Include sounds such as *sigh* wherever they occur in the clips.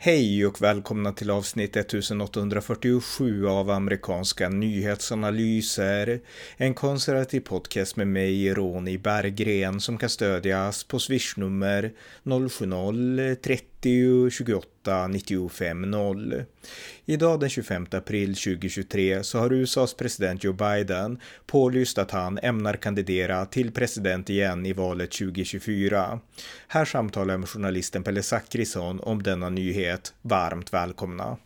Hej och välkomna till avsnitt 1847 av amerikanska nyhetsanalyser. En konservativ podcast med mig, Ronny Berggren, som kan stödjas på swishnummer 90 28 95 0. Idag den 25 april 2023 så har USAs president Joe Biden pålyst att han ämnar kandidera till president igen i valet 2024. Här samtalar jag med journalisten Pelle Zackrisson om denna nyhet. Varmt välkomna!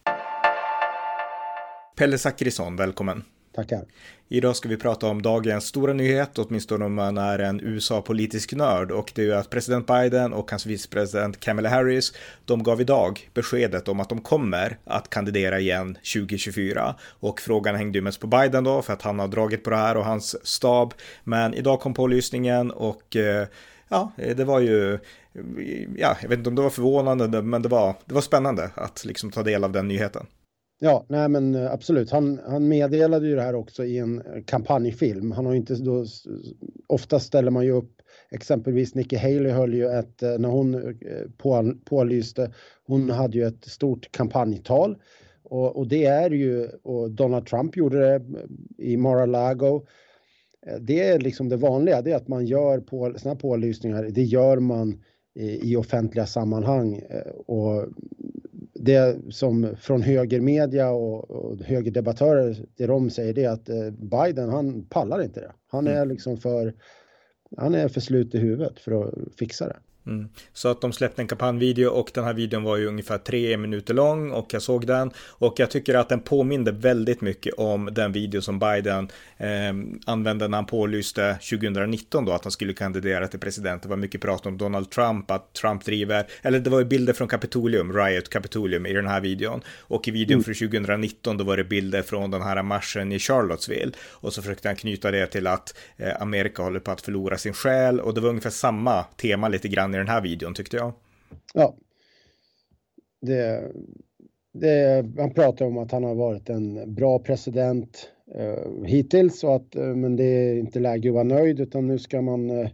Pelle Zackrisson, välkommen! Tackar. Idag ska vi prata om dagens stora nyhet, åtminstone om man är en USA-politisk nörd, och det är ju att president Biden och hans vicepresident Kamala Harris, de gav idag beskedet om att de kommer att kandidera igen 2024. Och frågan hängde ju mest på Biden då, för att han har dragit på det här och hans stab. Men idag kom pålysningen och eh, ja, det var ju, ja, jag vet inte om det var förvånande, men det var, det var spännande att liksom ta del av den nyheten. Ja, nej men eh, absolut. Han, han meddelade ju det här också i en eh, kampanjfilm. Han har ju inte då, ofta ställer man ju upp, exempelvis Nikki Haley höll ju ett, eh, när hon på, pålyste, hon hade ju ett stort kampanjtal. Och, och det är ju, och Donald Trump gjorde det i Mar-a-Lago. Det är liksom det vanliga, det är att man gör på, såna pålysningar, det gör man i, i offentliga sammanhang. Och det som från högermedia och, och högerdebattörer, det de säger det är att eh, Biden, han pallar inte det. Han är mm. liksom för, han är för slut i huvudet för att fixa det. Mm. Så att de släppte en kampanjvideo och den här videon var ju ungefär tre minuter lång och jag såg den och jag tycker att den påminde väldigt mycket om den video som Biden eh, använde när han pålyste 2019 då att han skulle kandidera till president. Det var mycket prat om Donald Trump, att Trump driver, eller det var ju bilder från Kapitolium, Riot Kapitolium i den här videon och i videon mm. från 2019 då var det bilder från den här marschen i Charlottesville och så försökte han knyta det till att eh, Amerika håller på att förlora sin själ och det var ungefär samma tema lite grann i den här videon tyckte jag. Ja. Det, det, han pratar om att han har varit en bra president eh, hittills och att, eh, men det är inte läge att vara nöjd utan nu ska man eh,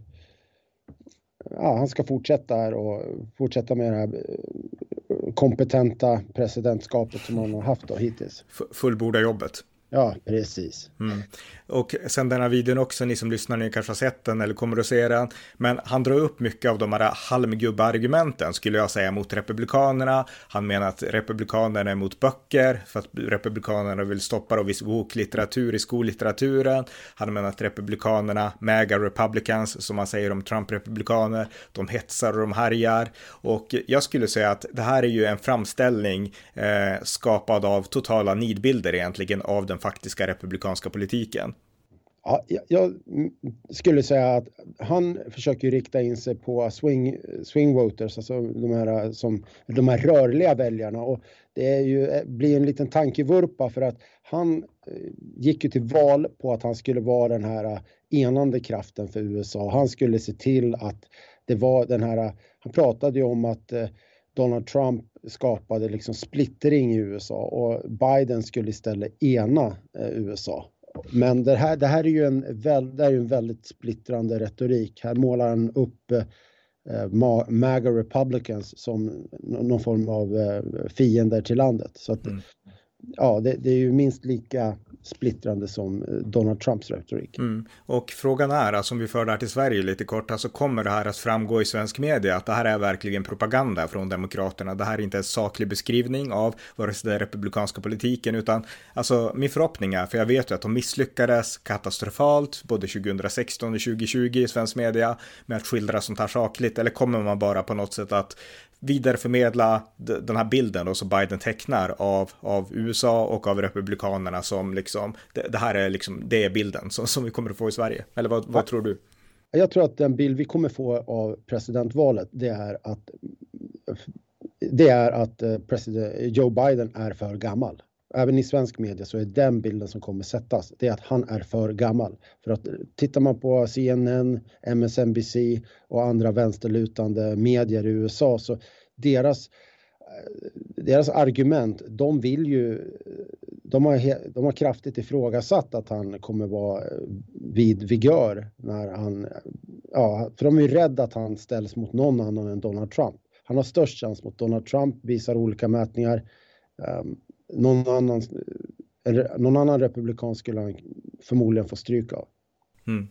ja, han ska fortsätta här och fortsätta med det här eh, kompetenta presidentskapet som han har haft då hittills. Fullborda jobbet. Ja, precis. Mm. Och sen den här videon också, ni som lyssnar, ni kanske har sett den eller kommer att se den. Men han drar upp mycket av de här halmgubbargumenten skulle jag säga mot republikanerna. Han menar att republikanerna är emot böcker för att republikanerna vill stoppa och viss boklitteratur i skollitteraturen. Han menar att republikanerna, mega republicans som man säger om Trump-republikaner, de hetsar och de härjar. Och jag skulle säga att det här är ju en framställning eh, skapad av totala nidbilder egentligen av den faktiska republikanska politiken. Ja, jag skulle säga att han försöker rikta in sig på swing, swing voters, alltså de här, eh, som, de här rörliga väljarna. Och det är ju, eh, blir en liten tankevurpa för att han eh, gick ju till val på att han skulle vara den här enande kraften för USA. Han skulle se till att det var den här, han pratade ju om att Donald Trump skapade liksom splittring i USA och Biden skulle istället ena eh, USA. Men det här, det här är ju en, det är en väldigt splittrande retorik. Här målar han upp eh, MAGA Republicans som någon form av eh, fiender till landet. Så att, mm ja, det, det, är ju minst lika splittrande som eh, Donald Trumps retorik. Mm. Och frågan är, alltså om vi för det här till Sverige lite kort, alltså kommer det här att framgå i svensk media att det här är verkligen propaganda från Demokraterna? Det här är inte en saklig beskrivning av vare sig den republikanska politiken, utan alltså min förhoppning är, för jag vet ju att de misslyckades katastrofalt både 2016 och 2020 i svensk media med att skildra sånt här sakligt, eller kommer man bara på något sätt att vidareförmedla den här bilden då som Biden tecknar av, av USA och av republikanerna som liksom, det, det här är liksom, det är bilden som, som vi kommer att få i Sverige. Eller vad, vad tror du? Jag tror att den bild vi kommer få av presidentvalet, det är att det är att eh, president Joe Biden är för gammal. Även i svensk media så är den bilden som kommer sättas, det är att han är för gammal. För att tittar man på CNN, MSNBC och andra vänsterlutande medier i USA så deras eh, deras argument, de vill ju, de har, de har kraftigt ifrågasatt att han kommer vara eh, vid vigör när han, ja, för de är ju rädda att han ställs mot någon annan än Donald Trump. han har störst chans mot Donald Trump, visar olika mätningar. Um, någon, annan, någon annan republikan skulle han förmodligen få stryk av. Mm.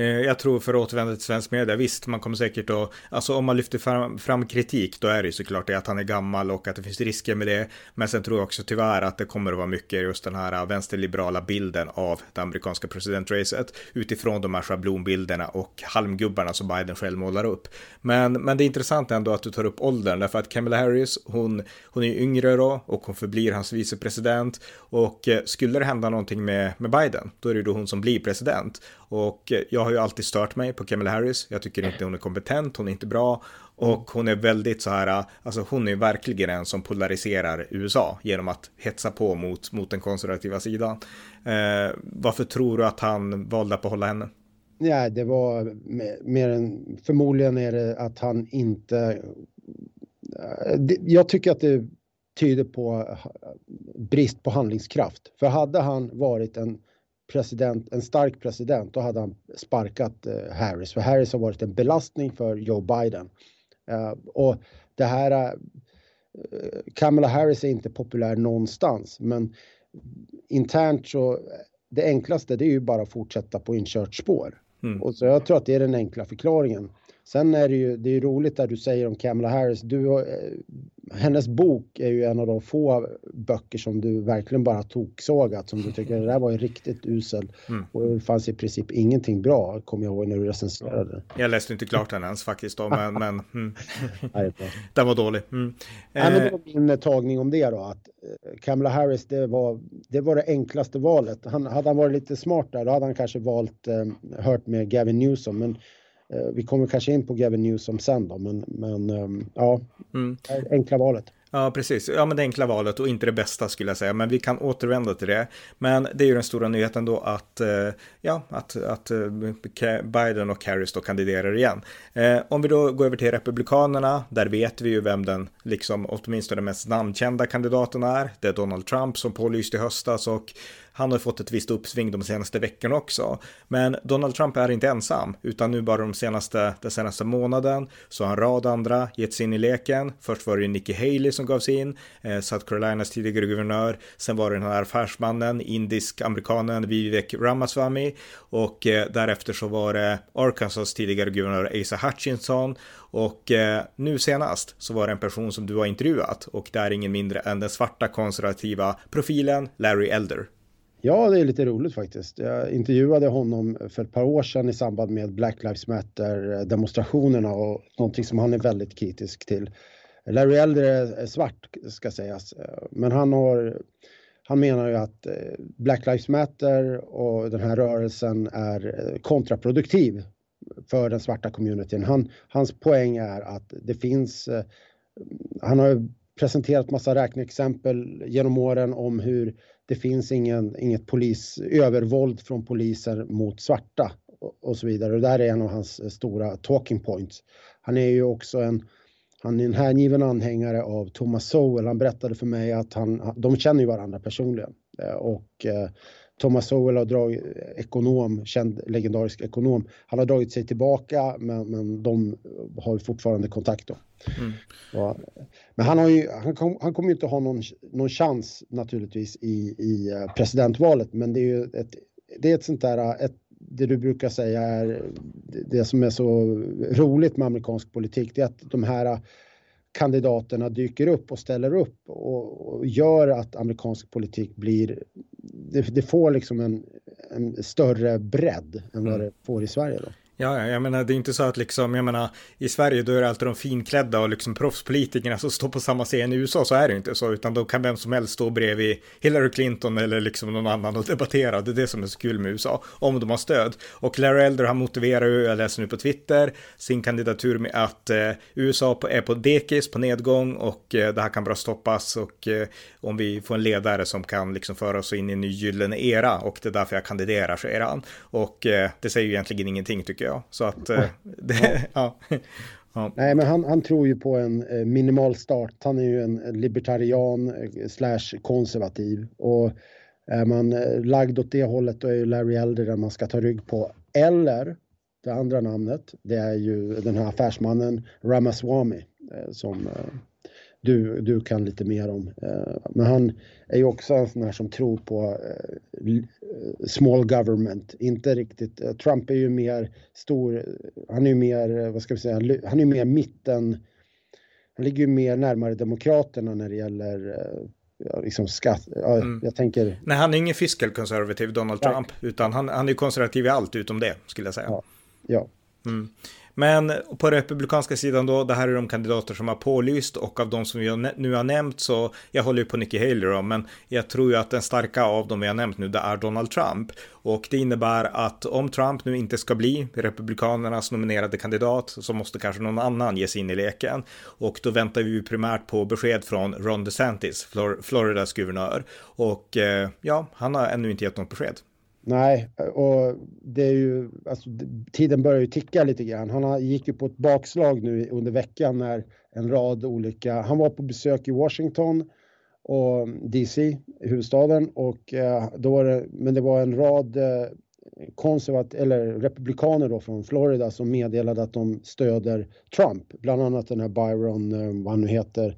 Eh, jag tror för att återvända till svensk media, visst, man kommer säkert att, alltså om man lyfter fram, fram, kritik, då är det ju såklart det att han är gammal och att det finns risker med det. Men sen tror jag också tyvärr att det kommer att vara mycket just den här vänsterliberala bilden av det amerikanska presidentracet utifrån de här schablonbilderna och halmgubbarna som Biden själv målar upp. Men, men det är intressant ändå att du tar upp åldern, därför att Kamala Harris, hon, hon är yngre då och hon förblir hans vicepresident. Och eh, skulle det hända någonting med, med Biden, då är det då hon som blir president. Och eh, jag har har ju alltid stört mig på Kamala Harris. Jag tycker inte hon är kompetent, hon är inte bra. Och hon är väldigt så här, alltså hon är verkligen en som polariserar USA genom att hetsa på mot, mot den konservativa sidan. Eh, varför tror du att han valde att behålla henne? Ja, det var mer än, förmodligen är det att han inte, eh, jag tycker att det tyder på eh, brist på handlingskraft. För hade han varit en president, en stark president, då hade han sparkat eh, Harris. För Harris har varit en belastning för Joe Biden. Uh, och det här, uh, Kamala Harris är inte populär någonstans, men internt så, det enklaste det är ju bara att fortsätta på inkört spår. Mm. Och så jag tror att det är den enkla förklaringen. Sen är det ju, det är roligt det du säger om Kamala Harris. Du, eh, hennes bok är ju en av de få böcker som du verkligen bara toksågat som du tycker det där var ju riktigt usel. Mm. Och det fanns i princip ingenting bra, kommer jag ihåg när du recenserade. Jag läste inte klart den ens faktiskt då, men, men mm. *laughs* den var dålig. Mm. Nej, men det var min tagning om det då, att eh, Kamala Harris, det var det, var det enklaste valet. Han, hade han varit lite smart där, då hade han kanske valt, eh, hört med Gavin Newsom, men Eh, vi kommer kanske in på Gavin Newsom sen då, men, men ehm, ja, mm. enkla valet. Ja, precis. Ja, men det enkla valet och inte det bästa skulle jag säga, men vi kan återvända till det. Men det är ju den stora nyheten då att, eh, ja, att, att eh, Biden och Harris då kandiderar igen. Om vi då går över till Republikanerna, där vet vi ju vem den, liksom åtminstone den mest namnkända kandidaten är. Det är Donald Trump som pålyste i höstas och han har fått ett visst uppsving de senaste veckorna också. Men Donald Trump är inte ensam, utan nu bara de senaste, den senaste månaden så har en rad andra gett sig in i leken. Först var det Nikki Haley som gav sig in, eh, South Carolinas tidigare guvernör. Sen var det den här affärsmannen, indisk-amerikanen Vivek Ramaswamy och eh, därefter så var det Arkansas tidigare guvernör Asa Hutchinson och eh, nu senast så var det en person som du har intervjuat och det är ingen mindre än den svarta konservativa profilen Larry Elder. Ja, det är lite roligt faktiskt. Jag intervjuade honom för ett par år sedan i samband med Black Lives Matter demonstrationerna och någonting som han är väldigt kritisk till. Larry Elder är svart ska sägas, men han har han menar ju att eh, Black Lives Matter och den här rörelsen är eh, kontraproduktiv för den svarta communityn. Han, hans poäng är att det finns, eh, han har presenterat massa räkneexempel genom åren om hur det finns ingen, inget polis, övervåld från poliser mot svarta och, och så vidare. Och det här är en av hans eh, stora talking points. Han är ju också en, han är en hängiven anhängare av Thomas Sowell. Han berättade för mig att han, de känner ju varandra personligen. Eh, och eh, Thomas Sowell har dragit, eh, ekonom, känd legendarisk ekonom, han har dragit sig tillbaka men, men de har fortfarande kontakt då. Mm. Ja, men han, har ju, han, kom, han kommer ju inte ha någon, någon chans naturligtvis i, i eh, presidentvalet men det är ju ett, det är ett sånt där, ett, det du brukar säga är det som är så roligt med amerikansk politik, det är att de här kandidaterna dyker upp och ställer upp och, och gör att amerikansk politik blir, det, det får liksom en, en större bredd än vad mm. det får i Sverige då. Ja, jag menar det är inte så att liksom, jag menar i Sverige då är det alltid de finklädda och liksom proffspolitikerna som står på samma scen. I USA så är det inte så, utan då kan vem som helst stå bredvid Hillary Clinton eller liksom någon annan och debattera. Det är det som är så kul med USA, om de har stöd. Och Larry Elder han motiverar ju, jag läser nu på Twitter, sin kandidatur med att eh, USA är på dekis, på nedgång och eh, det här kan bara stoppas och eh, om vi får en ledare som kan liksom föra oss in i en ny gyllene era och det är därför jag kandiderar, säger han. Och eh, det säger ju egentligen ingenting tycker jag jag. Så att, eh, *laughs* det, *laughs* ja. ja. Nej, men han, han tror ju på en eh, minimal start. Han är ju en libertarian eh, slash konservativ. Och är man lagd åt det hållet då är ju Larry Elder den man ska ta rygg på. Eller det andra namnet, det är ju den här affärsmannen Ramaswamy som du, du kan lite mer om. Men han är ju också en sån här som tror på small government, inte riktigt. Trump är ju mer stor, han är ju mer, vad ska vi säga, han är ju mer mitten, han ligger ju mer närmare Demokraterna när det gäller ja, liksom skatt. Ja, mm. Jag tänker... Nej, han är ingen fiscal conservative, Donald Trump, Nej. utan han, han är konservativ i allt utom det, skulle jag säga. Ja. ja. Mm. Men på republikanska sidan då, det här är de kandidater som har pålyst och av de som vi nu har nämnt så, jag håller ju på Nikki Haley då, men jag tror ju att den starka av dem vi har nämnt nu, det är Donald Trump. Och det innebär att om Trump nu inte ska bli republikanernas nominerade kandidat så måste kanske någon annan ge sig in i leken. Och då väntar vi ju primärt på besked från Ron DeSantis, Flor Floridas guvernör. Och eh, ja, han har ännu inte gett något besked. Nej, och det är ju, alltså, tiden börjar ju ticka lite grann. Han gick ju på ett bakslag nu under veckan när en rad olika, han var på besök i Washington och DC, huvudstaden, och eh, då var det, men det var en rad eh, konservat eller republikaner då från Florida som meddelade att de stöder Trump, bland annat den här Byron, eh, vad han nu heter,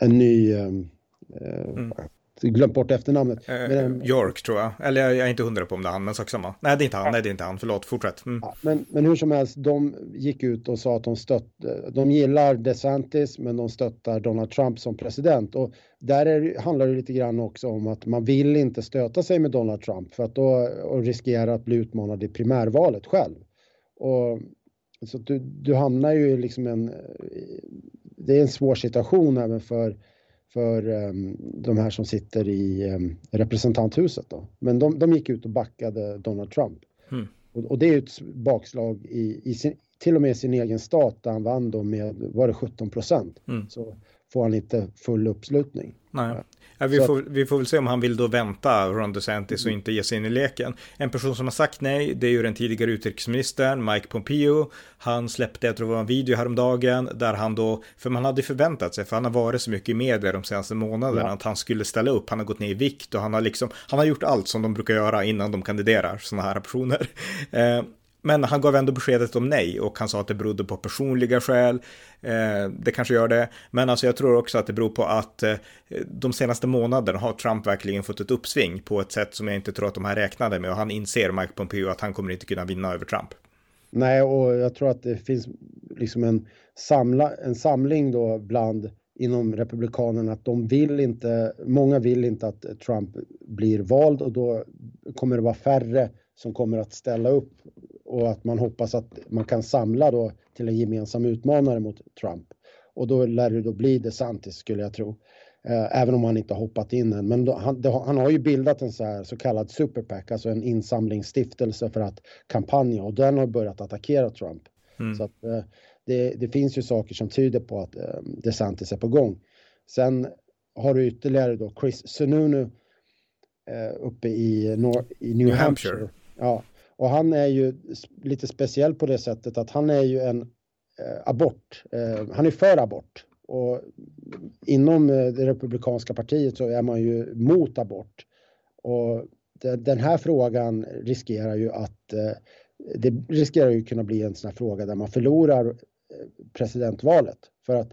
en ny mm glömt bort efternamnet. Eh, men, York tror jag. Eller jag är inte hundra på om det är han, men sak samma. Nej, det är inte han. Ja. Nej, det är inte han. Förlåt, fortsätt. Mm. Ja, men, men hur som helst, de gick ut och sa att de stöttar, de gillar DeSantis, men de stöttar Donald Trump som president. Och där är, handlar det lite grann också om att man vill inte stöta sig med Donald Trump för att då och riskera att bli utmanad i primärvalet själv. Och, så du, du hamnar ju liksom en, det är en svår situation även för för um, de här som sitter i um, representanthuset. Då. Men de, de gick ut och backade Donald Trump. Mm. Och, och, det är ett bakslag i, i sin, till och med sin egen stat där han vann då med, var det 17 procent? Mm. Så får han inte full uppslutning. Nej. Ja, vi, får, vi får väl se om han vill då vänta Ron DeSantis och inte ge sig in i leken. En person som har sagt nej, det är ju den tidigare utrikesministern Mike Pompeo. Han släppte, jag tror det var en video häromdagen, där han då, för man hade förväntat sig, för han har varit så mycket i media de senaste månaderna, ja. att han skulle ställa upp. Han har gått ner i vikt och han har liksom, han har gjort allt som de brukar göra innan de kandiderar, sådana här personer. *laughs* Eh, men han gav ändå beskedet om nej och han sa att det berodde på personliga skäl. Eh, det kanske gör det, men alltså jag tror också att det beror på att eh, de senaste månaderna har Trump verkligen fått ett uppsving på ett sätt som jag inte tror att de här räknade med och han inser, Mike Pompeo, att han kommer inte kunna vinna över Trump. Nej, och jag tror att det finns liksom en, samla, en samling då bland inom Republikanerna att de vill inte, många vill inte att Trump blir vald och då kommer det vara färre som kommer att ställa upp och att man hoppas att man kan samla då till en gemensam utmanare mot Trump. Och då lär det då bli DeSantis skulle jag tro. Eh, även om han inte har hoppat in än. Men han, han, har ju bildat en så, här, så kallad superpack, alltså en insamlingsstiftelse för att kampanja och den har börjat attackera Trump. Mm. Så att, eh, det, det, finns ju saker som tyder på att eh, DeSantis är på gång. Sen har du ytterligare då Chris Sununu uppe i, Nor i New, New Hampshire. Hampshire. Ja, och han är ju lite speciell på det sättet att han är ju en eh, abort. Eh, han är för abort. Och inom eh, det republikanska partiet så är man ju mot abort. Och det, den här frågan riskerar ju att eh, det riskerar ju kunna bli en sån här fråga där man förlorar eh, presidentvalet. För att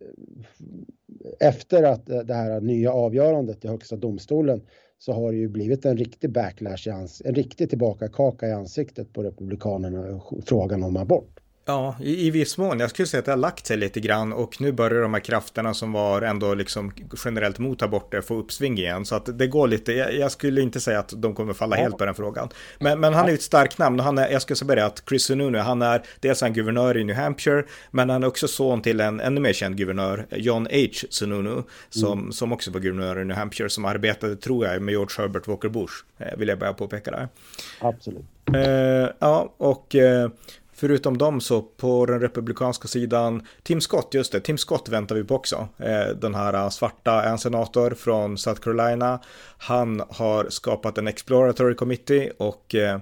eh, efter att eh, det här nya avgörandet i högsta domstolen så har det ju blivit en riktig backlash, en riktig tillbakakaka i ansiktet på Republikanerna, frågan om abort. Ja, i, i viss mån. Jag skulle säga att det har lagt sig lite grann och nu börjar de här krafterna som var ändå liksom generellt mot aborter få uppsving igen. Så att det går lite, jag, jag skulle inte säga att de kommer falla ja. helt på den frågan. Men, men han är ju ett starkt namn och han är, jag ska säga att Chris Sununu, han är dels en guvernör i New Hampshire, men han är också son till en ännu mer känd guvernör, John H. Sununu, som, mm. som också var guvernör i New Hampshire, som arbetade, tror jag, med George Herbert Walker Bush, eh, vill jag bara påpeka där. Absolut. Uh, ja, och uh, Förutom dem så på den republikanska sidan, Tim Scott, just det, Tim Scott väntar vi på också. Eh, den här svarta, en senator från South Carolina. Han har skapat en exploratory committee och eh,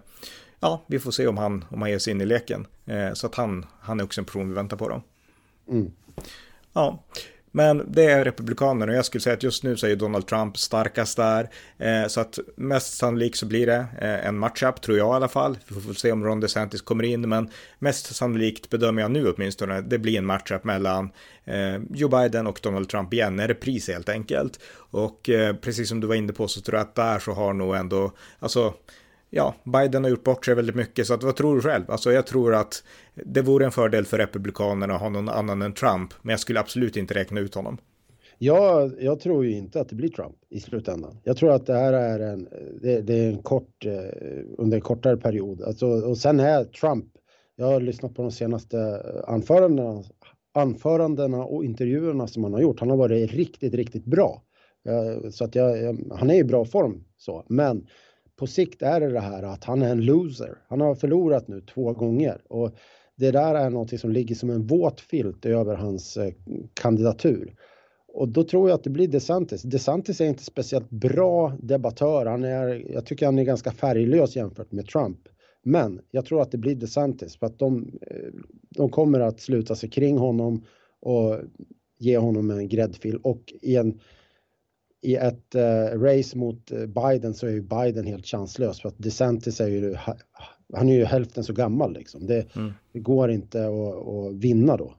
ja, vi får se om han, om han ger sig in i leken. Eh, så att han, han är också en person vi väntar på då. Mm. Ja, men det är Republikanerna och jag skulle säga att just nu så är ju Donald Trump starkast där. Eh, så att mest sannolikt så blir det eh, en matchup, tror jag i alla fall. Vi får se om Ron DeSantis kommer in, men mest sannolikt bedömer jag nu åtminstone, det blir en matchup mellan eh, Joe Biden och Donald Trump igen, en repris helt enkelt. Och eh, precis som du var inne på så tror jag att där så har nog ändå, alltså ja, Biden har gjort bort sig väldigt mycket, så att, vad tror du själv? Alltså jag tror att det vore en fördel för Republikanerna att ha någon annan än Trump, men jag skulle absolut inte räkna ut honom. Ja, jag tror ju inte att det blir Trump i slutändan. Jag tror att det här är en, det, det är en kort, eh, under en kortare period. Alltså, och sen är Trump, jag har lyssnat på de senaste eh, anförandena, anförandena och intervjuerna som han har gjort. Han har varit riktigt, riktigt bra. Eh, så att jag, han är i bra form så, men på sikt är det det här att han är en loser. Han har förlorat nu två gånger och det där är någonting som ligger som en våt filt över hans eh, kandidatur. Och då tror jag att det blir DeSantis. DeSantis är inte speciellt bra debattör. Han är, jag tycker han är ganska färglös jämfört med Trump. Men jag tror att det blir DeSantis för att de, eh, de kommer att sluta sig kring honom och ge honom en gräddfil och i en i ett uh, race mot eh, Biden så är ju Biden helt chanslös för att DeSantis är ju, han är ju hälften så gammal liksom. Det, mm. det går inte att, att vinna då.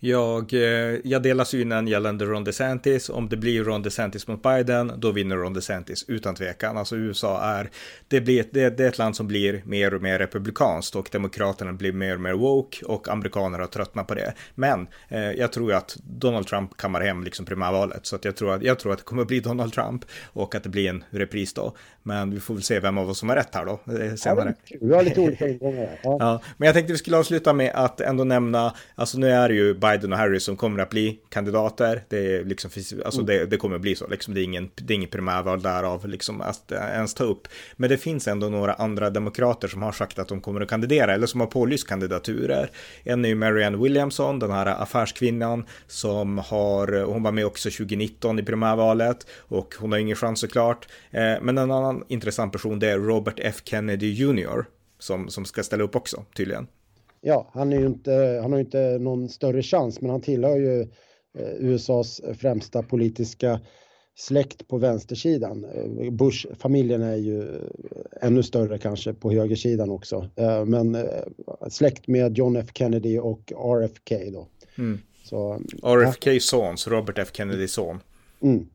Jag, eh, jag delar synen gällande Ron DeSantis. Om det blir Ron DeSantis mot Biden, då vinner Ron DeSantis utan tvekan. Alltså USA är, det, blir, det, det är ett land som blir mer och mer republikanskt och demokraterna blir mer och mer woke och amerikaner har tröttnat på det. Men eh, jag tror att Donald Trump kammar hem liksom primärvalet, så att jag tror att, jag tror att det kommer att bli Donald Trump och att det blir en repris då. Men vi får väl se vem av oss som har rätt här då eh, senare. Ja, vi har lite olika ingångar. Ja. *laughs* ja, men jag tänkte vi skulle avsluta med att ändå nämna, alltså nu är det ju Biden och Harris som kommer att bli kandidater. Det, liksom, alltså mm. det, det kommer att bli så, liksom, det, är ingen, det är ingen primärval därav liksom, att ens ta upp. Men det finns ändå några andra demokrater som har sagt att de kommer att kandidera eller som har pålyst kandidaturer. En är ju Marianne Williamson, den här affärskvinnan som har, hon var med också 2019 i primärvalet och hon har ingen chans såklart. Eh, men en annan intressant person det är Robert F Kennedy Jr. Som, som ska ställa upp också tydligen ja, han, är ju inte, han har ju inte någon större chans, men han tillhör ju eh, USAs främsta politiska släkt på vänstersidan. Eh, Bush-familjen är ju eh, ännu större kanske på högersidan också. Men släkt med John F Kennedy och RFK då. Mm. Så, RFK son, Robert F Kennedy son. Mm.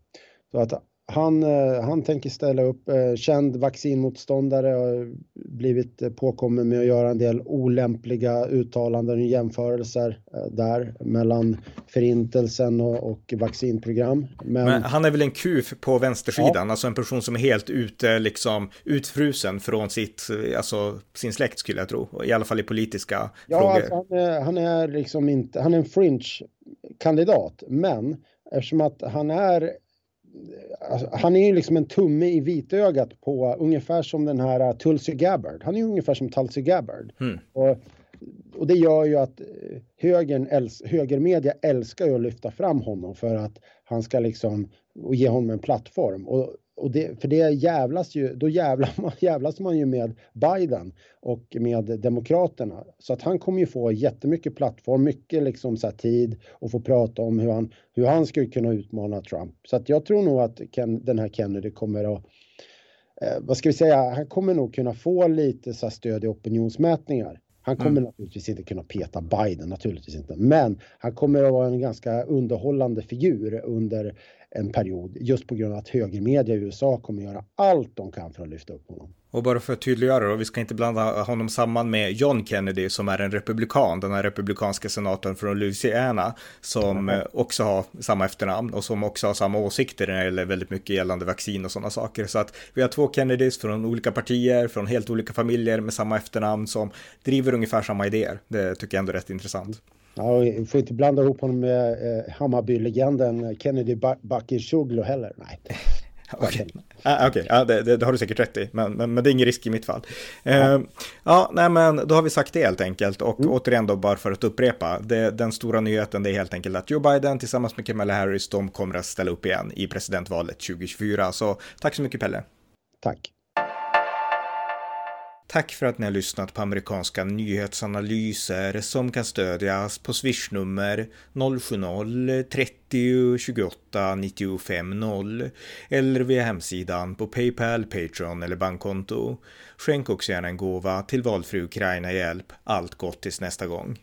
Så att han, eh, han tänker ställa upp, eh, känd vaccinmotståndare har blivit eh, påkommen med att göra en del olämpliga uttalanden och jämförelser där mellan förintelsen och, och vaccinprogram. Men, Men, han är väl en kuf på vänstersidan, ja. alltså en person som är helt ute, liksom utfrusen från sitt, alltså sin släkt skulle jag tro, i alla fall i politiska ja, frågor. Alltså han, är, han är liksom inte, han är en fringe kandidat, men eftersom att han är Alltså, han är ju liksom en tumme i vitögat på ungefär som den här uh, Tulsi Gabbard. Han är ju ungefär som Tulsi Gabbard. Mm. Och, och det gör ju att uh, högern, äls, högermedia älskar ju att lyfta fram honom för att han ska liksom och ge honom en plattform. Och och det, för det jävlas ju, då jävlar man, *laughs* jävlas man ju med Biden och med Demokraterna. Så att han kommer ju få jättemycket plattform, mycket liksom så tid och få prata om hur han, hur han skulle kunna utmana Trump. Så att jag tror nog att Ken, den här Kennedy kommer att, eh, vad ska vi säga, han kommer nog kunna få lite så stöd i opinionsmätningar. Han kommer mm. naturligtvis inte kunna peta Biden, naturligtvis inte. Men han kommer att vara en ganska underhållande figur under en period just på grund av att högermedia i USA kommer göra allt de kan för att lyfta upp honom. Och bara för att tydliggöra då, vi ska inte blanda honom samman med John Kennedy som är en republikan, den här republikanska senatorn från Louisiana som mm. också har samma efternamn och som också har samma åsikter när det gäller väldigt mycket gällande vaccin och sådana saker. Så att vi har två Kennedys från olika partier, från helt olika familjer med samma efternamn som driver ungefär samma idéer. Det tycker jag ändå är rätt intressant. Ja, vi får inte blanda ihop honom med eh, Hammarby-legenden Kennedy Shuglo heller. Nej. Okej, okay. ah, okay. ah, det, det, det, har du säkert rätt i, men, men, men det är ingen risk i mitt fall. Ja. Uh, ja, nej men då har vi sagt det helt enkelt och mm. återigen då bara för att upprepa, det, den stora nyheten det är helt enkelt att Joe Biden tillsammans med Kamala Harris, de kommer att ställa upp igen i presidentvalet 2024. Så tack så mycket Pelle. Tack. Tack för att ni har lyssnat på amerikanska nyhetsanalyser som kan stödjas på swishnummer 070-30 28 95 0 eller via hemsidan på Paypal, Patreon eller bankkonto. Skänk också gärna en gåva till valfri Ukraina-hjälp. Allt gott tills nästa gång.